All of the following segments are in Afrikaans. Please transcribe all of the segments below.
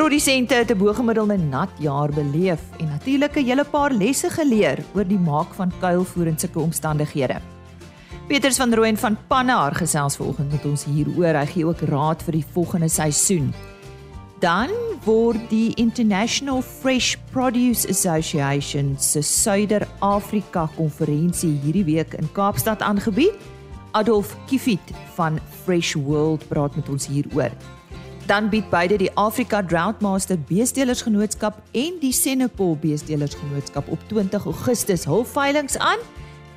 Melkprodusente het 'n bo-gemiddelde nat jaar beleef en natuurlik 'n hele paar lesse geleer oor die maak van kuilvoer in sulke omstandighede. Peters van Rooyen van Pannar gesels vanoggend met ons hieroor. Hy gee ook raad vir die volgende seisoen. Dan word die International Fresh Produce Association se Suider-Afrika konferensie hierdie week in Kaapstad aangebied. Adolf Kiefit van Fresh World praat met ons hieroor. Dan bied beide die Afrika Droughtmaster Beestelersgenootskap en die Senepol Beestelersgenootskap op 20 Augustus hul veilinge aan.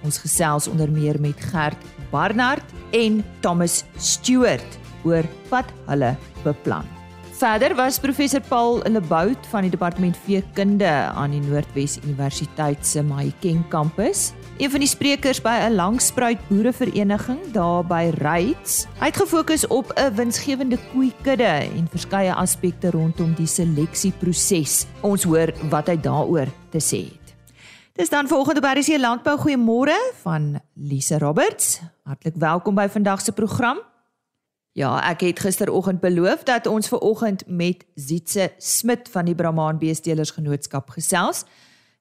Ons gesels onder meer met Gert Barnard en Thomas Stewart oor wat hulle beplan. Verder was professor Paul Lebout van die departement veekunde aan die Noordwes Universiteit se Mahikeng kampus, een van die sprekers by 'n langspruit boerevereniging daar by Ryds. Hy het gefokus op 'n winsgewende koeikudde en verskeie aspekte rondom die seleksieproses. Ons hoor wat hy daaroor te sê het. Dis dan volgende by RC Landbou goeiemôre van Lise Roberts. Hartlik welkom by vandag se program. Ja, ek het gisteroggend beloof dat ons ver oggend met Zietse Smit van die Brahman Beestelers Genootskap gesels.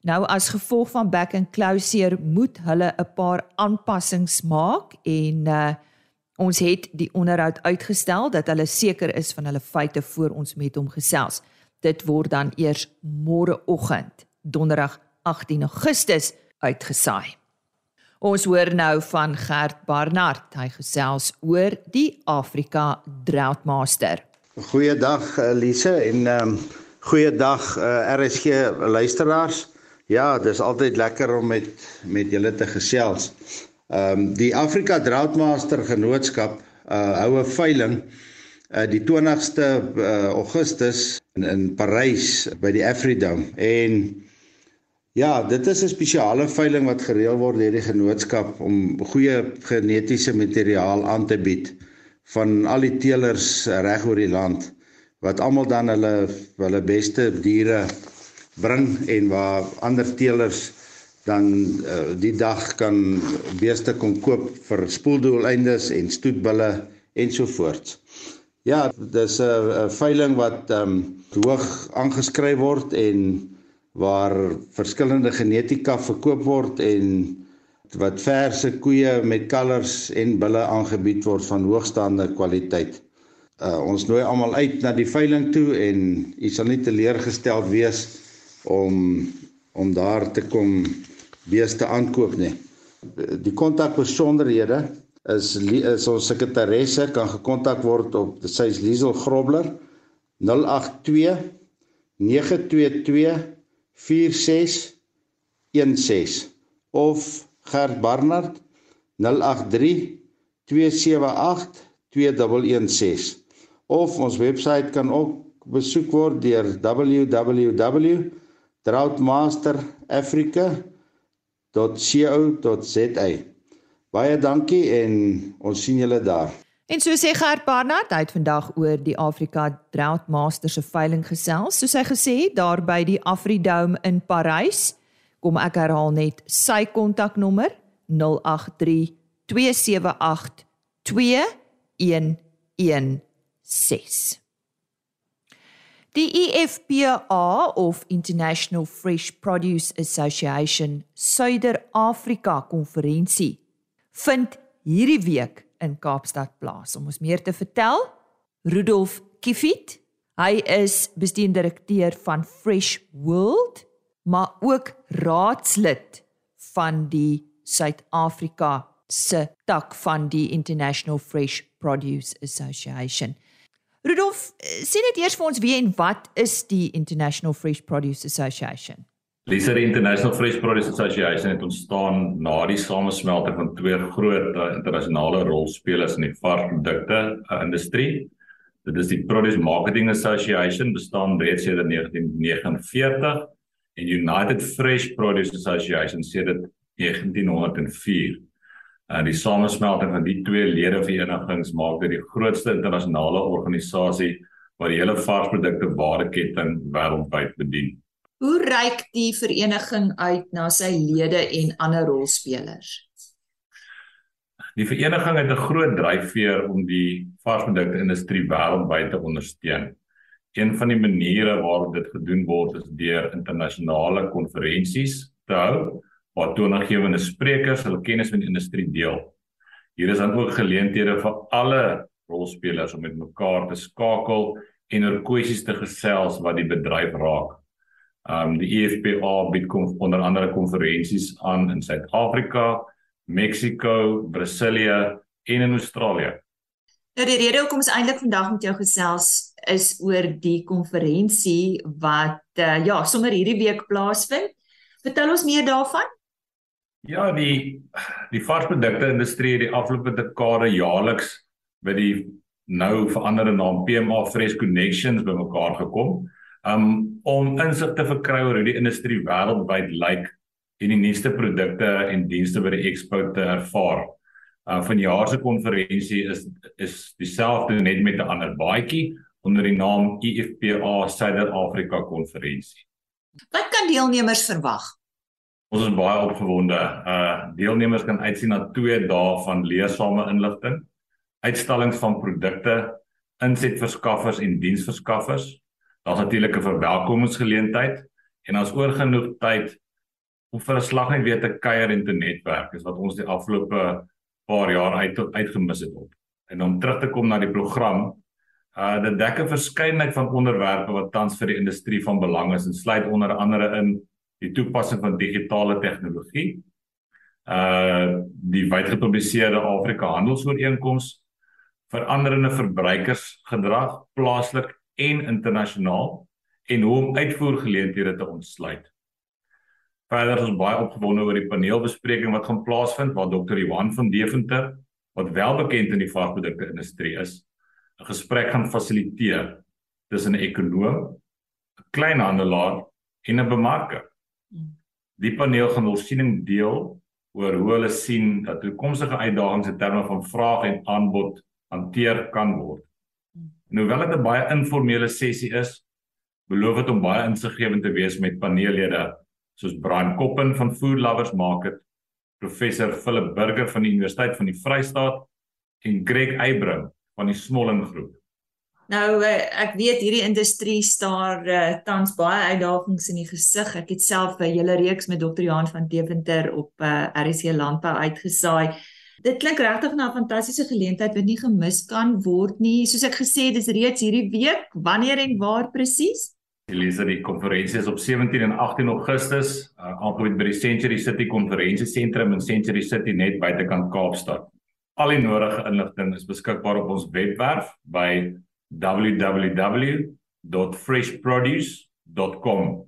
Nou as gevolg van back and closure moet hulle 'n paar aanpassings maak en uh ons het die onderhoud uitgestel dat hulle seker is van hulle feite voor ons met hom gesels. Dit word dan eers môreoggend, donderdag 18 Augustus uitgesaai. Ons hoor nou van Gert Barnard. Hy gesels oor die Afrika Droughtmaster. Goeiedag Elise en ehm um, goeiedag uh, eh, RSG luisteraars. Ja, dis altyd lekker om met met julle te gesels. Ehm um, die Afrika Droughtmaster Genootskap uh hou 'n veiling uh die 20ste uh, Augustus in in Parys by die Afridome en Ja, dit is 'n spesiale veiling wat gereël word deur die genootskap om goeie genetiese materiaal aan te bied van al die teelers reg oor die land wat almal dan hulle hulle beste diere bring en waar ander teelers dan uh, die dag kan beeste kom koop vir spoeldoeleindes en stoetbulle ensovoorts. Ja, dis 'n veiling wat ehm um, hoog aangeskryf word en waar verskillende genetika verkoop word en wat verse koeie met kalvers en bulle aangebied word van hoogstaande kwaliteit. Uh, ons nooi almal uit na die veiling toe en u sal nie teleurgesteld wees om om daar te kom beeste aankoop nie. Die kontakbesonderhede is is ons sekretaresse kan gekontak word op sy Liesel Grobler 082 922 4616 of Gert Barnard 083 278 2116 of ons webwerf kan ook besoek word deur www.droughtmasterafrica.co.za Baie dankie en ons sien julle daar. En so sê Gert Barnard, hy het vandag oor die Afrika Drought Masters se veiling gesels. Soos hy gesê het, daar by die Afridome in Parys, kom ek herhaal net sy kontaknommer 083 278 2116. Die IFPA of International Fresh Produce Association Suider-Afrika konferensie vind hierdie week in Kaapstad plaas. Om ons meer te vertel, Rudolf Kiefit. Hy is bestuurdirekteur van Fresh World, maar ook raadslid van die Suid-Afrika se tak van die International Fresh Produce Association. Rudolf, sê net eers vir ons wie en wat is die International Fresh Produce Association? Lisa International Fresh Produce Association het ontstaan na die samesmelting van twee groot uh, internasionale rolspelers in die varsprodukte uh, industrie. Dit is die Produce Marketing Association bestaan reeds sedert 1949 en United Fresh Produce Association sedert 1904. En uh, die samesmelting van die twee ledeverenigings maak dit die grootste internasionale organisasie wat die hele varsprodukte waardeketting wêreldwyd bedien. Hoe reik die vereniging uit na sy lede en ander rolspelers? Die vereniging het 'n groot dryfveer om die varsprodukte industrie wêreldwyd te ondersteun. Een van die maniere waarop dit gedoen word is deur internasionale konferensies te hou waar toenaangewende sprekers hulle kennis met die industrie deel. Hier is dan ook geleenthede vir alle rolspelers om met mekaar te skakel en oor kwessies te gesels wat die bedryf raak. Um die EFPA bied kom onder andere konferensies aan in Suid-Afrika, Mexico, Brasilia en in Australië. Nou die rede hoekom ons eintlik vandag met jou gesels is oor die konferensie wat uh, ja, sommer hierdie week plaasvind. Vertel ons meer daarvan. Ja, die die varsprodukte industrie het die afgelope dekade jaarliks by die nou veranderde naam PMA Fresh Connections bymekaar gekom um, om insig te verkry oor hoe die industrie wêreldwyd lyk en die nuutste produkte en dienste by die expo te ervaar. Uh van jaar se konferensie is is dieselfde net met 'n ander baadjie onder die naam IFPA Suider-Afrika konferensie. Wat kan deelnemers verwag? Ons is baie opgewonde. Uh deelnemers kan uitsien na 2 dae van leersame inligting, uitstallings van produkte, insetverskaffers en diensverskaffers. Daar's natuurlik 'n verwelkomingsgeleentheid en ons oor genoeg tyd om vir 'n slag net weer te kuier en te netwerk, is wat ons die afgelope paar jaar uit uitgemis het op. En om terug te kom na die program, uh dit dek 'n verskeidenheid van onderwerpe wat tans vir die industrie van belang is en sluit onder andere in die toepassing van digitale tegnologie uh die wydgepubliseerde Afrika handelsooreenkoms veranderende verbruikersgedrag plaaslik en internasionaal en hoe om uitvoergeleenthede te ontsluit. Verder is ons baie opgewonde oor die paneelbespreking wat gaan plaasvind waar Dr. Johan van Deventer wat wel bekend in die varsprodukte industrie is, 'n gesprek gaan fasiliteer tussen 'n ekonom, 'n kleinhandelaar en 'n bemarker. Die paneel gaan ons siening deel oor hoe hulle sien dat toekomstige uitdagings in terme van vraag en aanbod hanteer kan word. En hoewel dit 'n baie informele sessie is, beloof dit om baie insiggewend te wees met paneellede soos Brian Koppen van Food Lovers Market, professor Philip Burger van die Universiteit van die Vrystaat en Greg Eybring van die Smollen Groep. Nou eh, ek weet hierdie industrie staar uh, tans baie uitdagings in die gesig. Ek het self 'n hele reeks met Dr. Johan van Deventer op uh, eh, RC Landbou uitgesaai. Dit klink regtig na 'n fantastiese geleentheid wat nie gemis kan word nie. Soos ek gesê het, dis reeds hierdie week. Wanneer en waar presies? Elise, die konferensie is op 17 en 18 Augustus, uh, aangebied by die Century City Konferensiesentrum in Century City net buitekant Kaapstad. Al die nodige inligting is beskikbaar op ons webwerf by www.freshproduce.com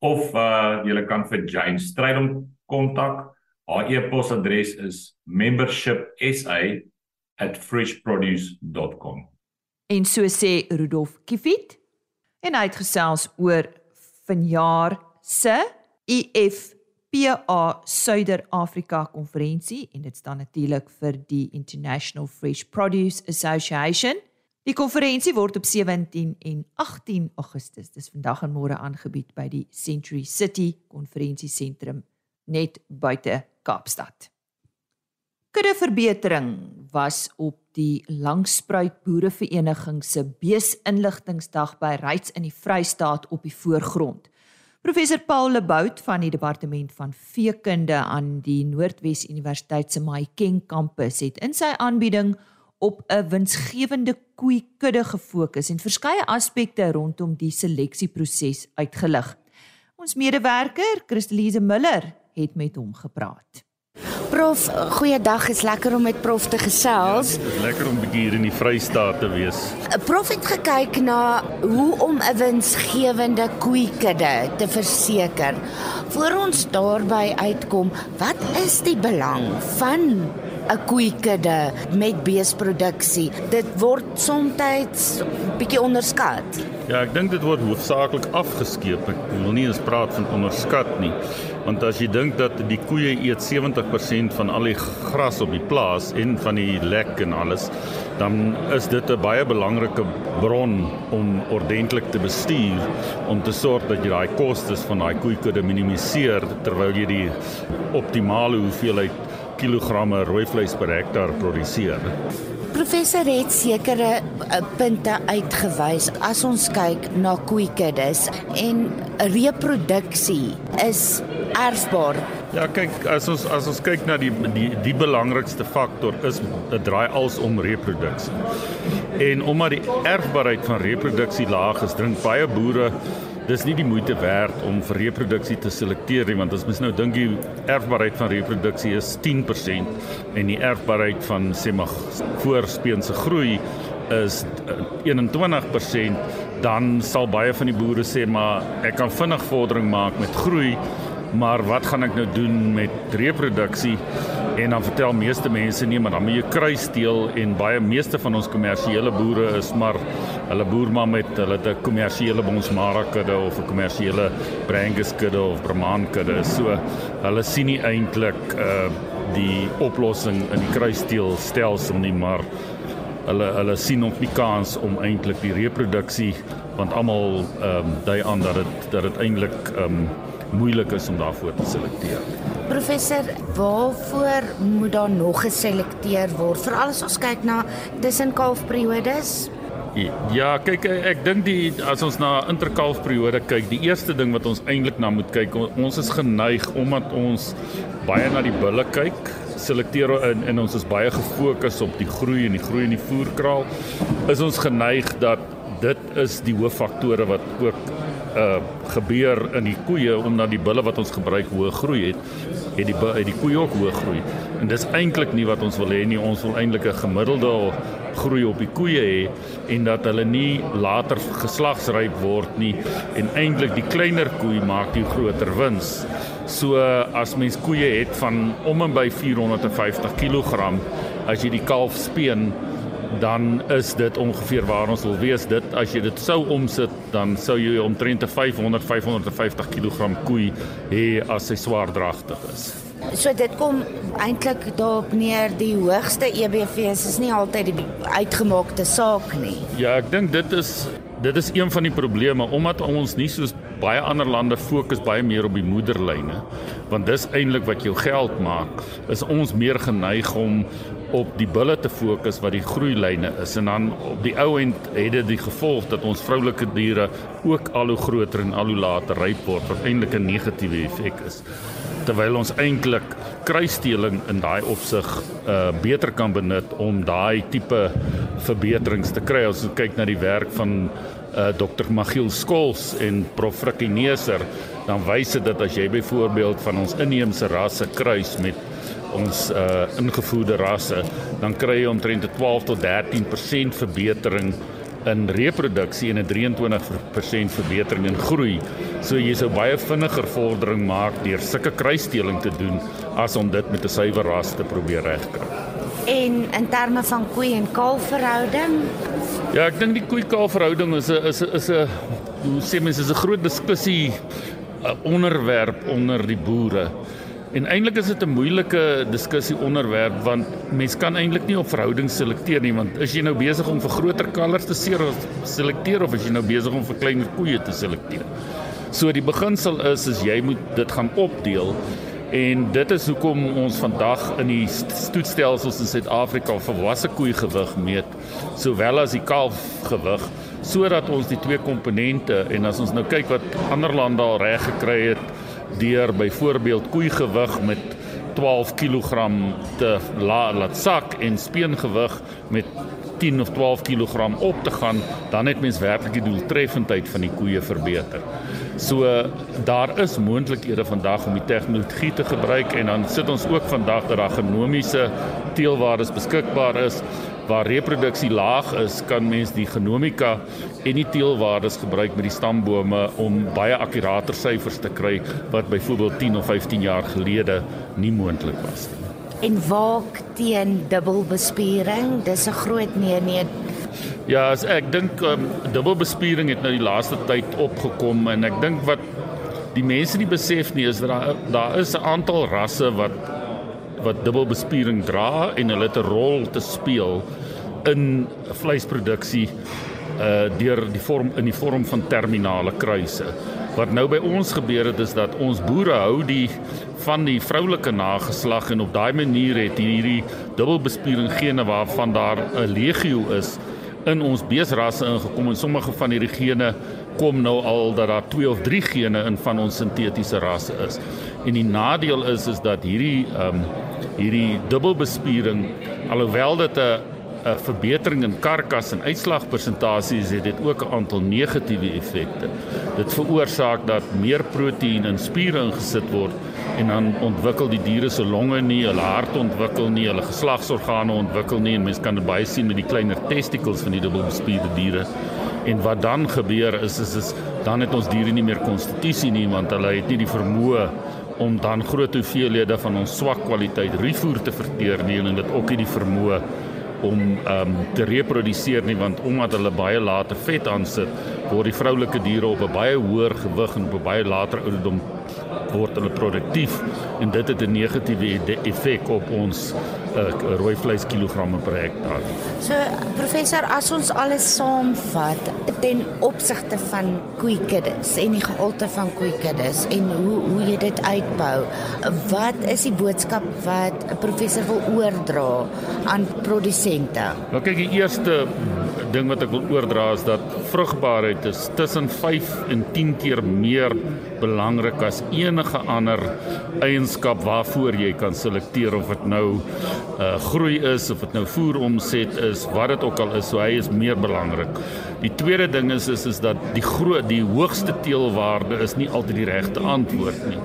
of uh jy kan vir Jane Strydom kontak. Haar e-posadres is membershipsa@freshproduce.com. En so sê Rudolf Kiefit en hy het gesels oor vanjaar se IFPA Suider-Afrika konferensie en dit staan natuurlik vir die International Fresh Produce Association. Die konferensie word op 17 en 18 Augustus, dis vandag en môre aangebied by die Century City Konferensiesentrum net buite Kaapstad. Kudde verbetering was op die Langspruit Boerevereniging se beesinligtingsdag by Ryds in die Vrystaat op die voorgrond. Professor Paul Lebout van die departement van veekunde aan die Noordwes Universiteit se Mahikeng kampus het in sy aanbieding op 'n winsgewende koeikudde gefokus en verskeie aspekte rondom die seleksieproses uitgelig. Ons medewerker, Christelise Miller, het met hom gepraat. Prof, goeiedag, is lekker om met prof te gesels. Ja, dit is lekker om hier in die Vrystaat te wees. Prof het gekyk na hoe om 'n winsgewende koeikudde te verseker. Voor ons daarby uitkom, wat is die belang van 'n koeikudde met beesproduksie. Dit word soms bietjie onderskat. Ja, ek dink dit word hoofsaaklik afgeskeep. Ek wil nie eens praat van onderskat nie. Want as jy dink dat die koeie eet 70% van al die gras op die plaas en van die lek en alles, dan is dit 'n baie belangrike bron om ordentlik te bestuur om te sorg dat jy daai kostes van daai koeikudde minimiseer terwyl jy die optimale hoeveelheid kilogramme rooi vleis per hektaar produseer. Professor het sekere uh, punte uitgewys as ons kyk na koeikuddes en reproduksie is erfbaar. Ja, kyk, as ons as ons kyk na die die die belangrikste faktor is dit draai als om reproduksie. En omdat die erfbaarheid van reproduksie laag is, drink baie boere dis nie die moeite werd om vir reproduksie te selekteer nie want as mens nou dink die erfbaarheid van reproduksie is 10% en die erfbaarheid van sê maar voorspeense groei is 21% dan sal baie van die boere sê maar ek kan vinnig vordering maak met groei maar wat gaan ek nou doen met reproduksie en dan vertel meeste mense nee maar dan moet jy kruis steel en baie meeste van ons kommersiële boere is maar hulle boer maar met hulle 'n kommersiële bonsmara kudde of 'n kommersiële brangus kudde of brahman kudde. So hulle sien nie eintlik uh die oplossing in die kruissteel stelsel nie maar hulle hulle sien nog nie kans om eintlik die reproduksie want almal ehm um, dui aan dat dit dat dit eintlik ehm um, moeilik is om daarvoor te selekteer. Professor, waarvoor moet daar nog geselekteer word? Veral as ons kyk na tussenkalfperiodes. Ja, kyk ek dink die as ons na interkalfperiode kyk, die eerste ding wat ons eintlik na moet kyk, ons is geneig omdat ons baie na die bulle kyk, selekteer in en ons is baie gefokus op die groei en die groei in die voerkraal, is ons geneig dat dit is die hooffaktore wat ook uh gebeur in die koeie omdat die bulle wat ons gebruik hoë groei het, het die het die koeie ook hoë groei. En dis eintlik nie wat ons wil hê nie. Ons wil eintlik 'n gemiddelde groei op die koeie hê en dat hulle nie later geslagsryp word nie en eintlik die kleiner koei maak die groter wins. So as mens koeie het van om en by 450 kg as jy die kalf speen dan is dit ongeveer waar ons wil wees. Dit as jy dit sou omsit, dan sou jy omtrent 'n 500 550 kg koei hê as hy swaardragtig is. So dit kom eintlik daarop neer die hoogste EBV's is nie altyd die uitgemaakte saak nie. Ja, ek dink dit is dit is een van die probleme omdat ons nie soos baie ander lande fokus baie meer op die moederlyne want dis eintlik wat jou geld maak is ons meer geneig om op die bulle te fokus wat die groeilyne is. En dan op die ou end het dit die gevolg dat ons vroulike diere ook al hoe groter en al hoe later ryp word wat eintlik 'n negatiewe effek is. Terwyl ons eintlik kruissteeling in daai opsig uh beter kan benut om daai tipe verbeterings te kry. As ons kyk na die werk van uh Dr Magiel Skols en Prof Frikkie Neser dan wys dit dat as jy byvoorbeeld van ons inheemse rasse kruis met ons uh ingevoerde rasse, dan kry jy omtrent 12 tot 13% verbetering in reproduksie en 'n 23% verbetering in groei. So jy sou baie vinniger vordering maak deur sulke kruisdeling te doen as om dit met 'n suiwer ras te probeer regkry. En in terme van koei en kalf verhouding? Ja, ek dink die koei kalf verhouding is 'n is 'n is 'n hoe sê mense is 'n groot diskussie 'n onderwerp onder die boere. En eintlik is dit 'n moeilike diskussie onderwerp want mens kan eintlik nie op verhoudings selekteer nie want is jy nou besig om vir groter kalvers te selekteer of is jy nou besig om vir kleiner koeie te selekteer? So die beginsel is is jy moet dit gaan opdeel en dit is hoekom ons vandag in die stoetstelsels in Suid-Afrika volwasse koei gewig meet sowel as die kalf gewig sodat ons die twee komponente en as ons nou kyk wat ander lande al reg gekry het deur byvoorbeeld koeigewig met 12 kg te la, laat sak en speengewig met 10 of 12 kg op te gaan, dan het mens werklik die doeltreffendheid van die koeie verbeter. So daar is moontlikhede vandag om die tegnologie te gebruik en dan sit ons ook vandag dat daar genomiese teelwaardes beskikbaar is waar reproduksie laag is, kan mens die genomika en die teelwaardes gebruik met die stambome om baie akkurater syfers te kry wat byvoorbeeld 10 of 15 jaar gelede nie moontlik was nie. En waak teen dubbelbespiering, dis 'n groot nee nee. Ja, ek dink um, dubbelbespiering het nou die laaste tyd opgekom en ek dink wat die mense nie besef nie is dat daar daar is 'n aantal rasse wat wat dubbelbespiering dra en hulle het 'n rol te speel in vleisproduksie uh deur die vorm in die vorm van terminale kruise. Wat nou by ons gebeur het is dat ons boere hou die van die vroulike nageslag en op daai manier het hierdie dubbelbespiering gene waarvan daar 'n legio is in ons beesrasse ingekom en sommige van hierdie gene kom nou al dat daar 2 of 3 gene in van ons sintetiese rasse is. En die nadeel is is dat hierdie ehm um, hierdie dubbelbespiering alhoewel dit 'n 'n verbetering in karkas en uitslagpersentasies het dit ook 'n aantal negatiewe effekte. Dit veroorsaak dat meer proteïen in spiere ingesit word en dan ontwikkel die diere se longe nie, hulle hart ontwikkel nie, hulle geslagsorgane ontwikkel nie en mens kan dit baie sien met die kleiner testicles van die dubbelbespierde diere. En wat dan gebeur is is is dan het ons diere nie meer konstitusie nie want hulle het nie die vermoë om dan groot hoeveelhede van ons swak kwaliteit rifoer te verteer nie en dit ook nie die vermoë om um, te reproduseer nie want omdat hulle baie later vet aansit word die vroulike diere op 'n baie hoër gewig en op 'n baie later ouderdom word hulle produktief. En dit het 'n negatiewe effek op ons uh, rooi vleis kilogramme per hektaar. So professor, as ons alles saamvat ten opsigte van koeikuddes en die gehalte van koeikuddes en hoe hoe jy dit uitbou, wat is die boodskap wat 'n professor wil oordra aan produsente? Nou kyk, die eerste ding wat ek wil oordra is dat vrugbaarheid is tussen 5 en 10 keer meer belangrik as enige ander eienskap waarvoor jy kan selekteer of dit nou uh groei is of dit nou voer omset is, wat dit ook al is, so hy is meer belangrik. Die tweede ding is is is dat die groot die hoogste teelwaarde is nie altyd die regte antwoord nie.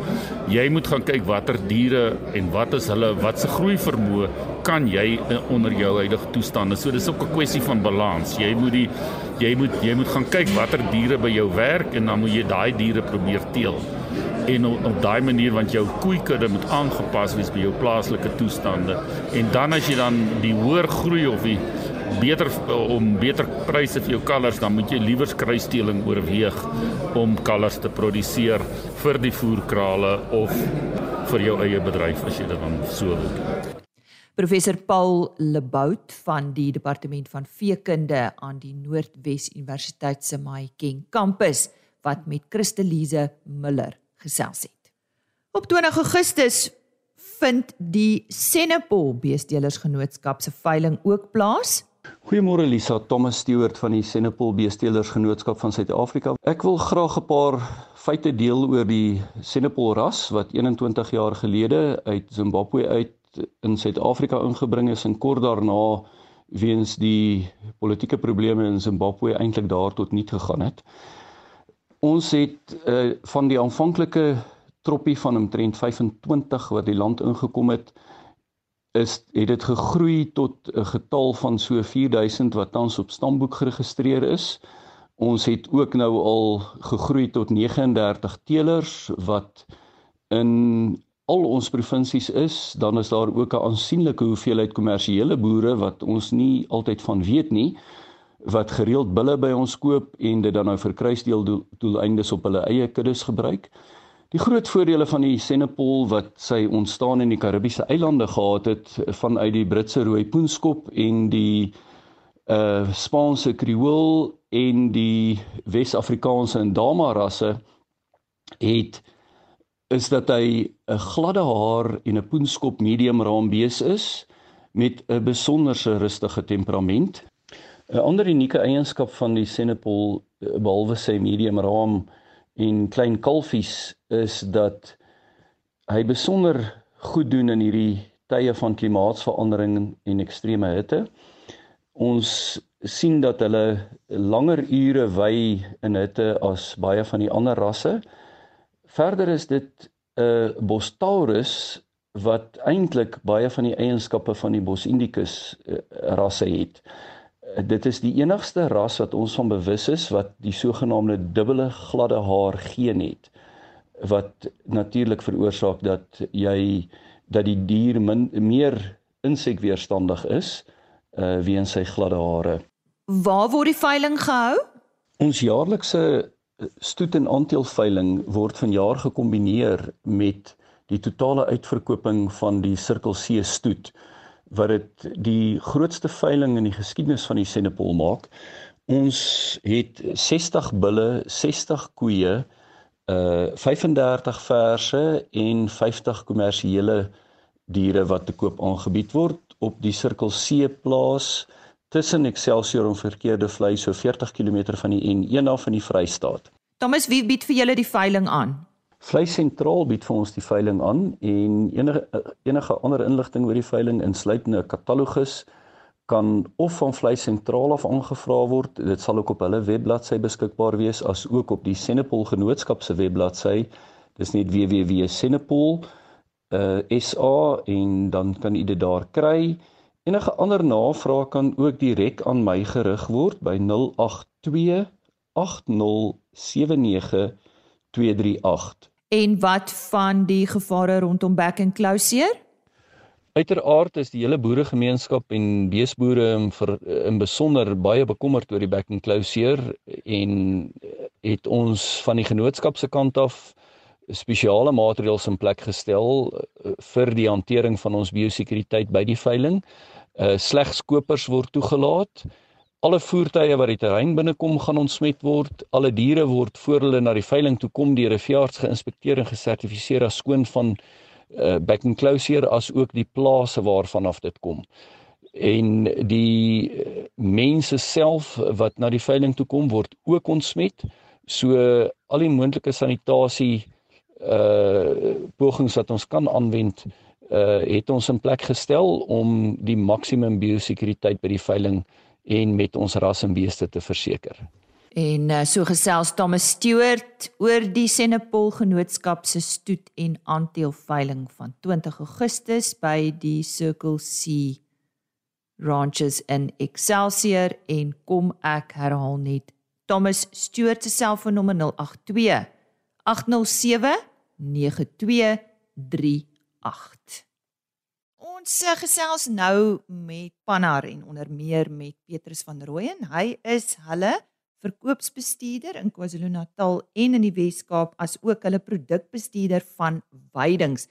Jy moet gaan kyk watter diere en wat is hulle wat se groei vermoë kan jy uh, onder jou huidige toestande. So dis ook 'n kwessie van balans. Jy moet die jy moet jy moet gaan kyk watter diere by jou werk en dan moet jy daai diere probeer teel en op, op daai manier want jou koeikudde moet aangepas wees by jou plaaslike toestande en dan as jy dan die hoër groei of die beter om beter pryse vir jou kalvers dan moet jy liewer kruisteling oorweeg om kalvers te produseer vir die voerkrale of vir jou eie bedryf as jy dit dan so wil doen. Professor Paul Lebout van die departement van veekunde aan die Noordwes Universiteit se Mahikeng kampus wat met Christelise Miller gesels het. Op 20 Augustus vind die Senepol Beestelersgenootskap se veiling ook plaas. Goeiemôre Lisa, Thomas Stewart van die Senepol Beestelersgenootskap van Suid-Afrika. Ek wil graag 'n paar feite deel oor die Senepol ras wat 21 jaar gelede uit Zimbabwe uit in Suid-Afrika ingebring is en kort daarna weens die politieke probleme in Zimbabwe eintlik daar tot niet gegaan het. Ons het uh, van die aanvanklike troppie van omtrent 25 wat die land ingekom het is het dit gegroei tot 'n getal van so 4000 wat tans op stamboek geregistreer is. Ons het ook nou al gegroei tot 39 teelers wat in al ons provinsies is, dan is daar ook 'n aansienlike hoeveelheid kommersiële boere wat ons nie altyd van weet nie wat gereeld bulle by ons koop en dit dan nou vir kruisdeel doeleindes op hulle eie kuddes gebruik. Die groot voordele van die Senepol wat sy ontstaan in die Karibiese eilande gehad het vanuit die Britse rooi poenskop en die uh Spaanse Kreool en die Wes-Afrikaanse Ndama rasse het is dat hy 'n gladde haar en 'n poenskop medium raambees is met 'n besonderse rustige temperament. 'n Ander unieke eienskap van die Senepol eh, behalwe sy medium raam en klein kalfies is dat hy besonder goed doen in hierdie tye van klimaatsverandering en ekstreme hitte. Ons sien dat hulle langer ure wy in hitte as baie van die ander rasse. Verder is dit 'n uh, Bostaurus wat eintlik baie van die eienskappe van die Bos indicus uh, rasse het dit is die enigste ras wat ons van bewus is wat die sogenaamde dubbele gladde haar geen het wat natuurlik veroorsaak dat jy dat die dier min, meer insekweerstandig is uh weens sy gladde hare. Waar word die veiling gehou? Ons jaarlikse stoet en aanteelveiling word vanjaar gekombineer met die totale uitverkoping van die Sirkel C stoet wat dit die grootste veiling in die geskiedenis van die Senepol maak. Ons het 60 bulle, 60 koeie uh 35 verse en 50 kommersiële diere wat te koop aangebied word op die Sirkel C plaas tussen Excelsior en Verkeerde Vlei so 40 km van die N1 af in die Vrystaat. Thomas, wie bied vir julle die veiling aan? Vleis sentraal bied vir ons die veiling aan en enige enige ander inligting oor die veiling insluitende katalogus kan of van vleis sentraal af aangevra word. Dit sal ook op hulle webbladsy beskikbaar wees as ook op die Senepol genootskap se webbladsy. Dis net www.senepol uh SA en dan kan u dit daar kry. Enige ander navraag kan ook direk aan my gerig word by 082 8079 238. En wat van die gevare rondom back and closure? Uiteraard is die hele boeregemeenskap en beesboere in, in besonder baie bekommerd oor die back and closure en het ons van die genootskap se kant af spesiale maatreëls in plek gestel eh, vir die hantering van ons biosekuriteit by die veiling. Uh slegs kopers word toegelaat. Alle voertuie wat die terrein binnekom gaan ontsmet word. Alle diere word voor hulle na die veiling toe kom deur 'n veearts geïnspekteer en gesertifiseer as skoon van uh, back and closure as ook die plase waarvan af dit kom. En die uh, mense self wat na die veiling toe kom word ook ontsmet. So al die moontlike sanitasie uh pogings wat ons kan aanwend uh het ons in plek gestel om die maksimum biosekuriteit by die veiling en met ons ras en beeste te verseker. En uh, so gesels Thomas Stewart oor die Senepol genootskap se stoet en aanteelveiling van 20 Augustus by die Circle C Ranches in Excelsior en kom ek herhaal net Thomas Stewart se selfoonnommer 082 807 9238 Ons uh, gesels nou met Pannar en onder meer met Petrus van Rooyen. Hy is hulle verkoopsbestuurder in KwaZulu-Natal en in die Wes-Kaap as ook hulle produkbestuurder van veidings.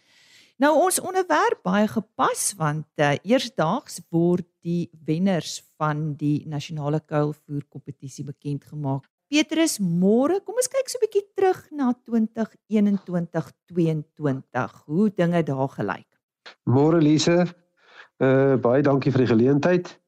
Nou ons onderwerp baie gepas want uh, eersdaags word die wenners van die nasionale kuilvoer kompetisie bekend gemaak. Petrus, môre, kom ons kyk so 'n bietjie terug na 2021-2022. Hoe dinge daar gelyk. Môre Lise, uh, baie dankie vir die geleentheid.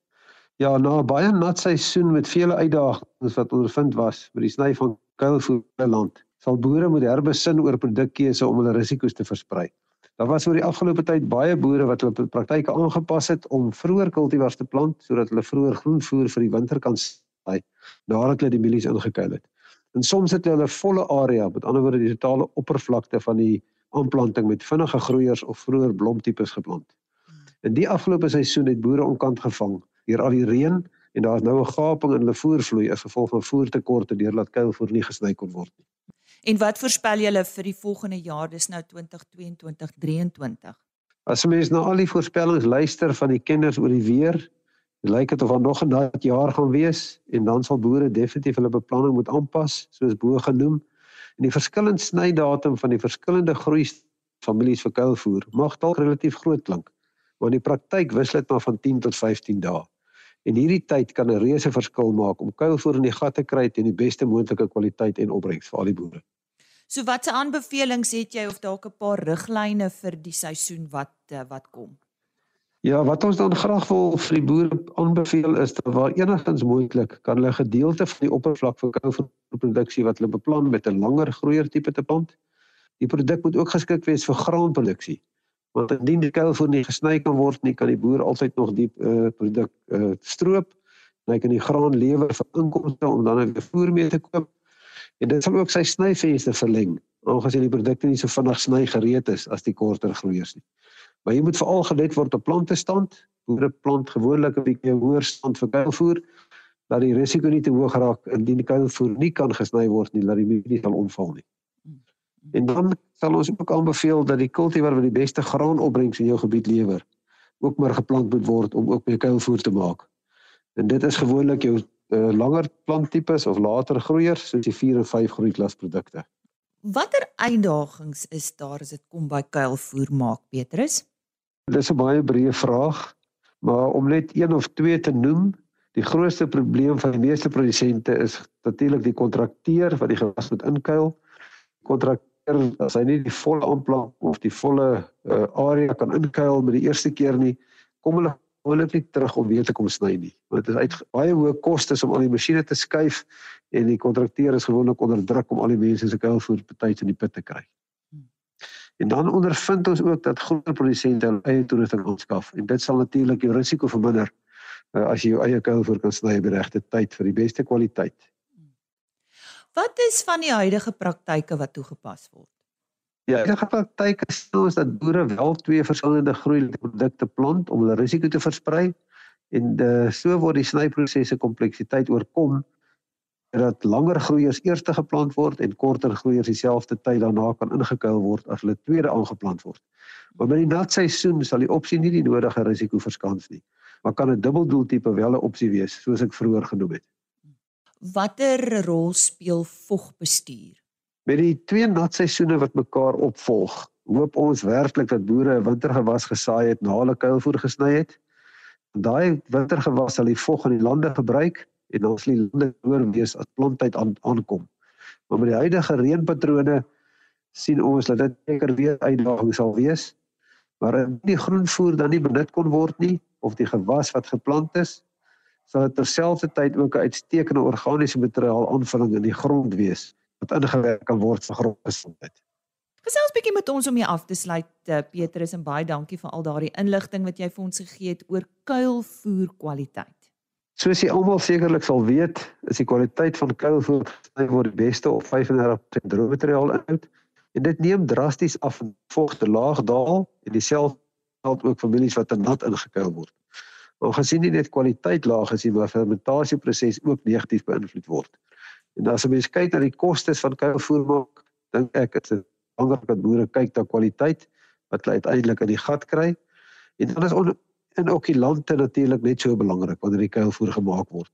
Ja, na 'n baie nat seisoen met vele uitdagings wat ondervind was met die sny van kuilvoer in land, sal boere moet herbesin oor produkkeuse om hulle risiko's te versprei. Daar was oor die afgelope tyd baie boere wat hulle praktyke aangepas het om vroeër kultivars te plant sodat hulle vroeër groenvoer vir die winter kan saai nadat hulle die mielies ingekuil het. En soms het hulle 'n volle area, met ander woorde die totale oppervlakte van die aanplanting met vinnige groeiers of vroeër blomtipes geplant. In die afgelope seisoen het boere onkant gevang deur al die reën en daar's nou 'n gaping in hulle voervloei as gevolg van voertekorte deurdat kuilvoer nie gesny kon word nie. En wat voorspel julle vir die volgende jaar, dis nou 2022-2023? As mens na al die voorspellings luister van die kenners oor die weer, lyk dit of daar nog 'n nat jaar gaan wees en dan sal boere definitief hulle beplanning moet aanpas, soos bo genoem. En die verskillende snydatum van die verskillende groei families vir kuilvoer mag dalk relatief groot klink, maar in die praktyk wissel dit maar van 10 tot 15 dae. En hierdie tyd kan 'n reuse verskil maak om kuilvoer in die gat te kry teen die beste moontlike kwaliteit en opbrengs vir al die boere. So watse aanbevelings het jy of dalk 'n paar riglyne vir die seisoen wat eh, wat kom? Ja, wat ons dan graag wil vir die boere aanbeveel is dat waar enigstens moontlik kan hulle gedeelte van die oppervlak vir kuilvoerproduksie wat hulle beplan met 'n langer groeier tipe te plant. Die produk moet ook geskik wees vir graanproduksie want indien die kuilvoer nie gesny kan word nie, kan die boer altyd nog die uh, produk uh, stroop en hy kan die graan lewer vir inkomste om dan weer voer mee te koop. En dit sal ook sy snyvenster verleng, aangesien die produkte nie so vinnig sny gereed is as die korter groeiers nie. Maar jy moet veral gelet word op plantestand. Boere plant gewoonlik 'n bietjie hoër stand vir kuilvoer dat die risiko nie te hoog raak indien die kuilvoer nie kan gesny word nie, dat die mielie sal omval nie. En dan sal ons ook aanbeveel dat die kultivar wat die beste graanopbrengs in jou gebied lewer, ook maar geplant moet word om ook meer kuilvoer te maak. En dit is gewoonlik jou uh, langer planttipes of later groeiers soos die 4 en 5 groeiklasprodukte. Watter uitdagings is daar as dit kom by kuilvoer maak, Petrus? Dis 'n baie breë vraag, maar om net een of twee te noem, die grootste probleem van die meeste produsente is natuurlik die kontrakteur wat die gewas moet inkuil kontrakteur as hy nie die volle aanplank of die volle uh, area kan inkuil met die eerste keer nie, kom hulle gewoonlik nie terug om weer te kom sny nie. Want dit is uit baie hoë kostes om al die masjiene te skuif en die kontrakteur is gewoonlik onder druk om al die mense se kuilvoer betyds in die put te kry. En dan ondervind ons ook dat groter produsente hulle eie toerusting aanskaf en dit sal natuurlik jou risiko verminder uh, as jy jou eie kuilvoer kan sny die regte tyd vir die beste kwaliteit. Wat is van die huidige praktyke wat toegepas word? Ja, die praktyk is soos dat boere wel twee verskillende groeiprodukte plant om hulle risiko te versprei en de, so word die snyprosesse kompleksiteit oorkom dat langer groeiers eers geplant word en korter groeiers dieselfde tyd daarna kan ingekuil word as hulle tweede aangeplant word. Maar by die natseisoen sal die opsie nie die nodige risiko verskans nie, maar kan 'n dubbeldoeltipe wel 'n opsie wees soos ek vroeër genoem het. Watter rol speel vogbestuur? Met die twee natseisoene wat mekaar opvolg, hoop ons werklik dat boere 'n wintergewas gesaai het na hulle kuilvoer gesny het. Daai wintergewas sal die vog in die lande gebruik en dan sal die lande hoër wees as planttyd aan, aankom. Maar met die huidige reënpatrone sien ons dat dit seker weer uitdaging sal wees. Maar in die groenvoer dan nie benut kon word nie of die gewas wat geplant is, sal dit terselfdertyd ook 'n uitstekende organiese materiaal aanvulling in die grond wees wat ingewerk kan word vir grondgesondheid. Gesels bietjie met ons om hier af te sluit eh, Petrus en baie dankie vir al daardie inligting wat jy vir ons gegee het oor kuilvoer kwaliteit. Soos jy almal sekerlik sal weet, is die kwaliteit van kuilvoer gesny word die beste op 35% droë materiaal inhoud en dit neem drasties af in vogte laag daal en dieselfde geld ook families wat te nat ingekuil word. Aangesien nie net kwaliteit laag is maar fermentasieproses ook negatief beïnvloed word. En as 'n mens kyk na die kostes van kuilvoer maak, dink ek is dit belangrik dat boere kyk na kwaliteit wat hulle uiteindelik in die gat kry. En dan is in ook die lande natuurlik net so belangrik wanneer die kuilvoer gemaak word.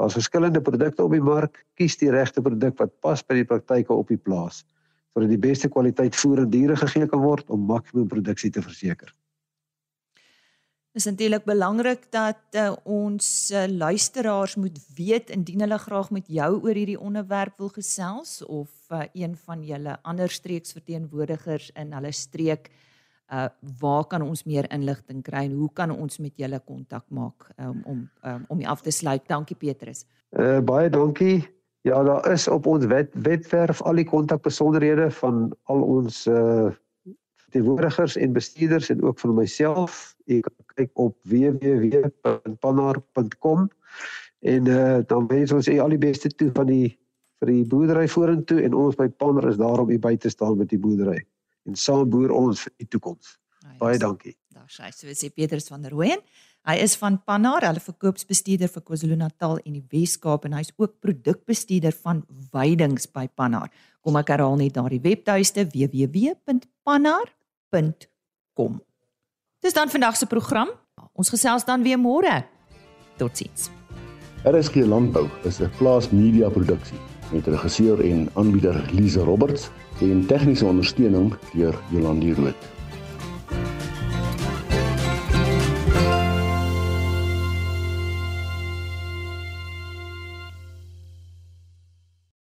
Daar's verskillende produkte op die mark, kies die regte produk wat pas by die praktyke op die plaas sodat die beste kwaliteit voer aan diere gegee kan word om maksimum produksie te verseker. Dis natuurlik belangrik dat uh, ons uh, luisteraars moet weet indien hulle graag met jou oor hierdie onderwerp wil gesels of uh, een van julle ander streeksverteenwoordigers in hulle streek uh waar kan ons meer inligting kry en hoe kan ons met julle kontak maak um, om um, om jy af te sluit dankie Petrus. Uh baie dankie. Ja, daar is op ons wet, webwerf al die kontakbesonderhede van al ons uh verteenwoordigers en bestuurders en ook van myself. Jy kan kyk op www.panar.com en uh, dan wens ons al die beste toe van die vir die boerdery vorentoe en ons by Panar is daar om u by te staan met die boerdery en saam boer ons vir die toekoms. Baie dankie. Daar sê so sê Petrus van der Rooyen. Hy is van Panar, hulle verkoopsbestuurder vir KwaZulu-Natal en die Wes-Kaap en hy's ook produkbestuurder van veidings by Panar. Kom ek herhaal net daardie webtuiste www.panar.com. Dis dan vandag se program. Ons gesels dan weer môre. Totsiens. RSG Landbou is 'n plaas media produksie met regisseur en aanbieder Lize Roberts en tegniese ondersteuning deur Jolande Rooi.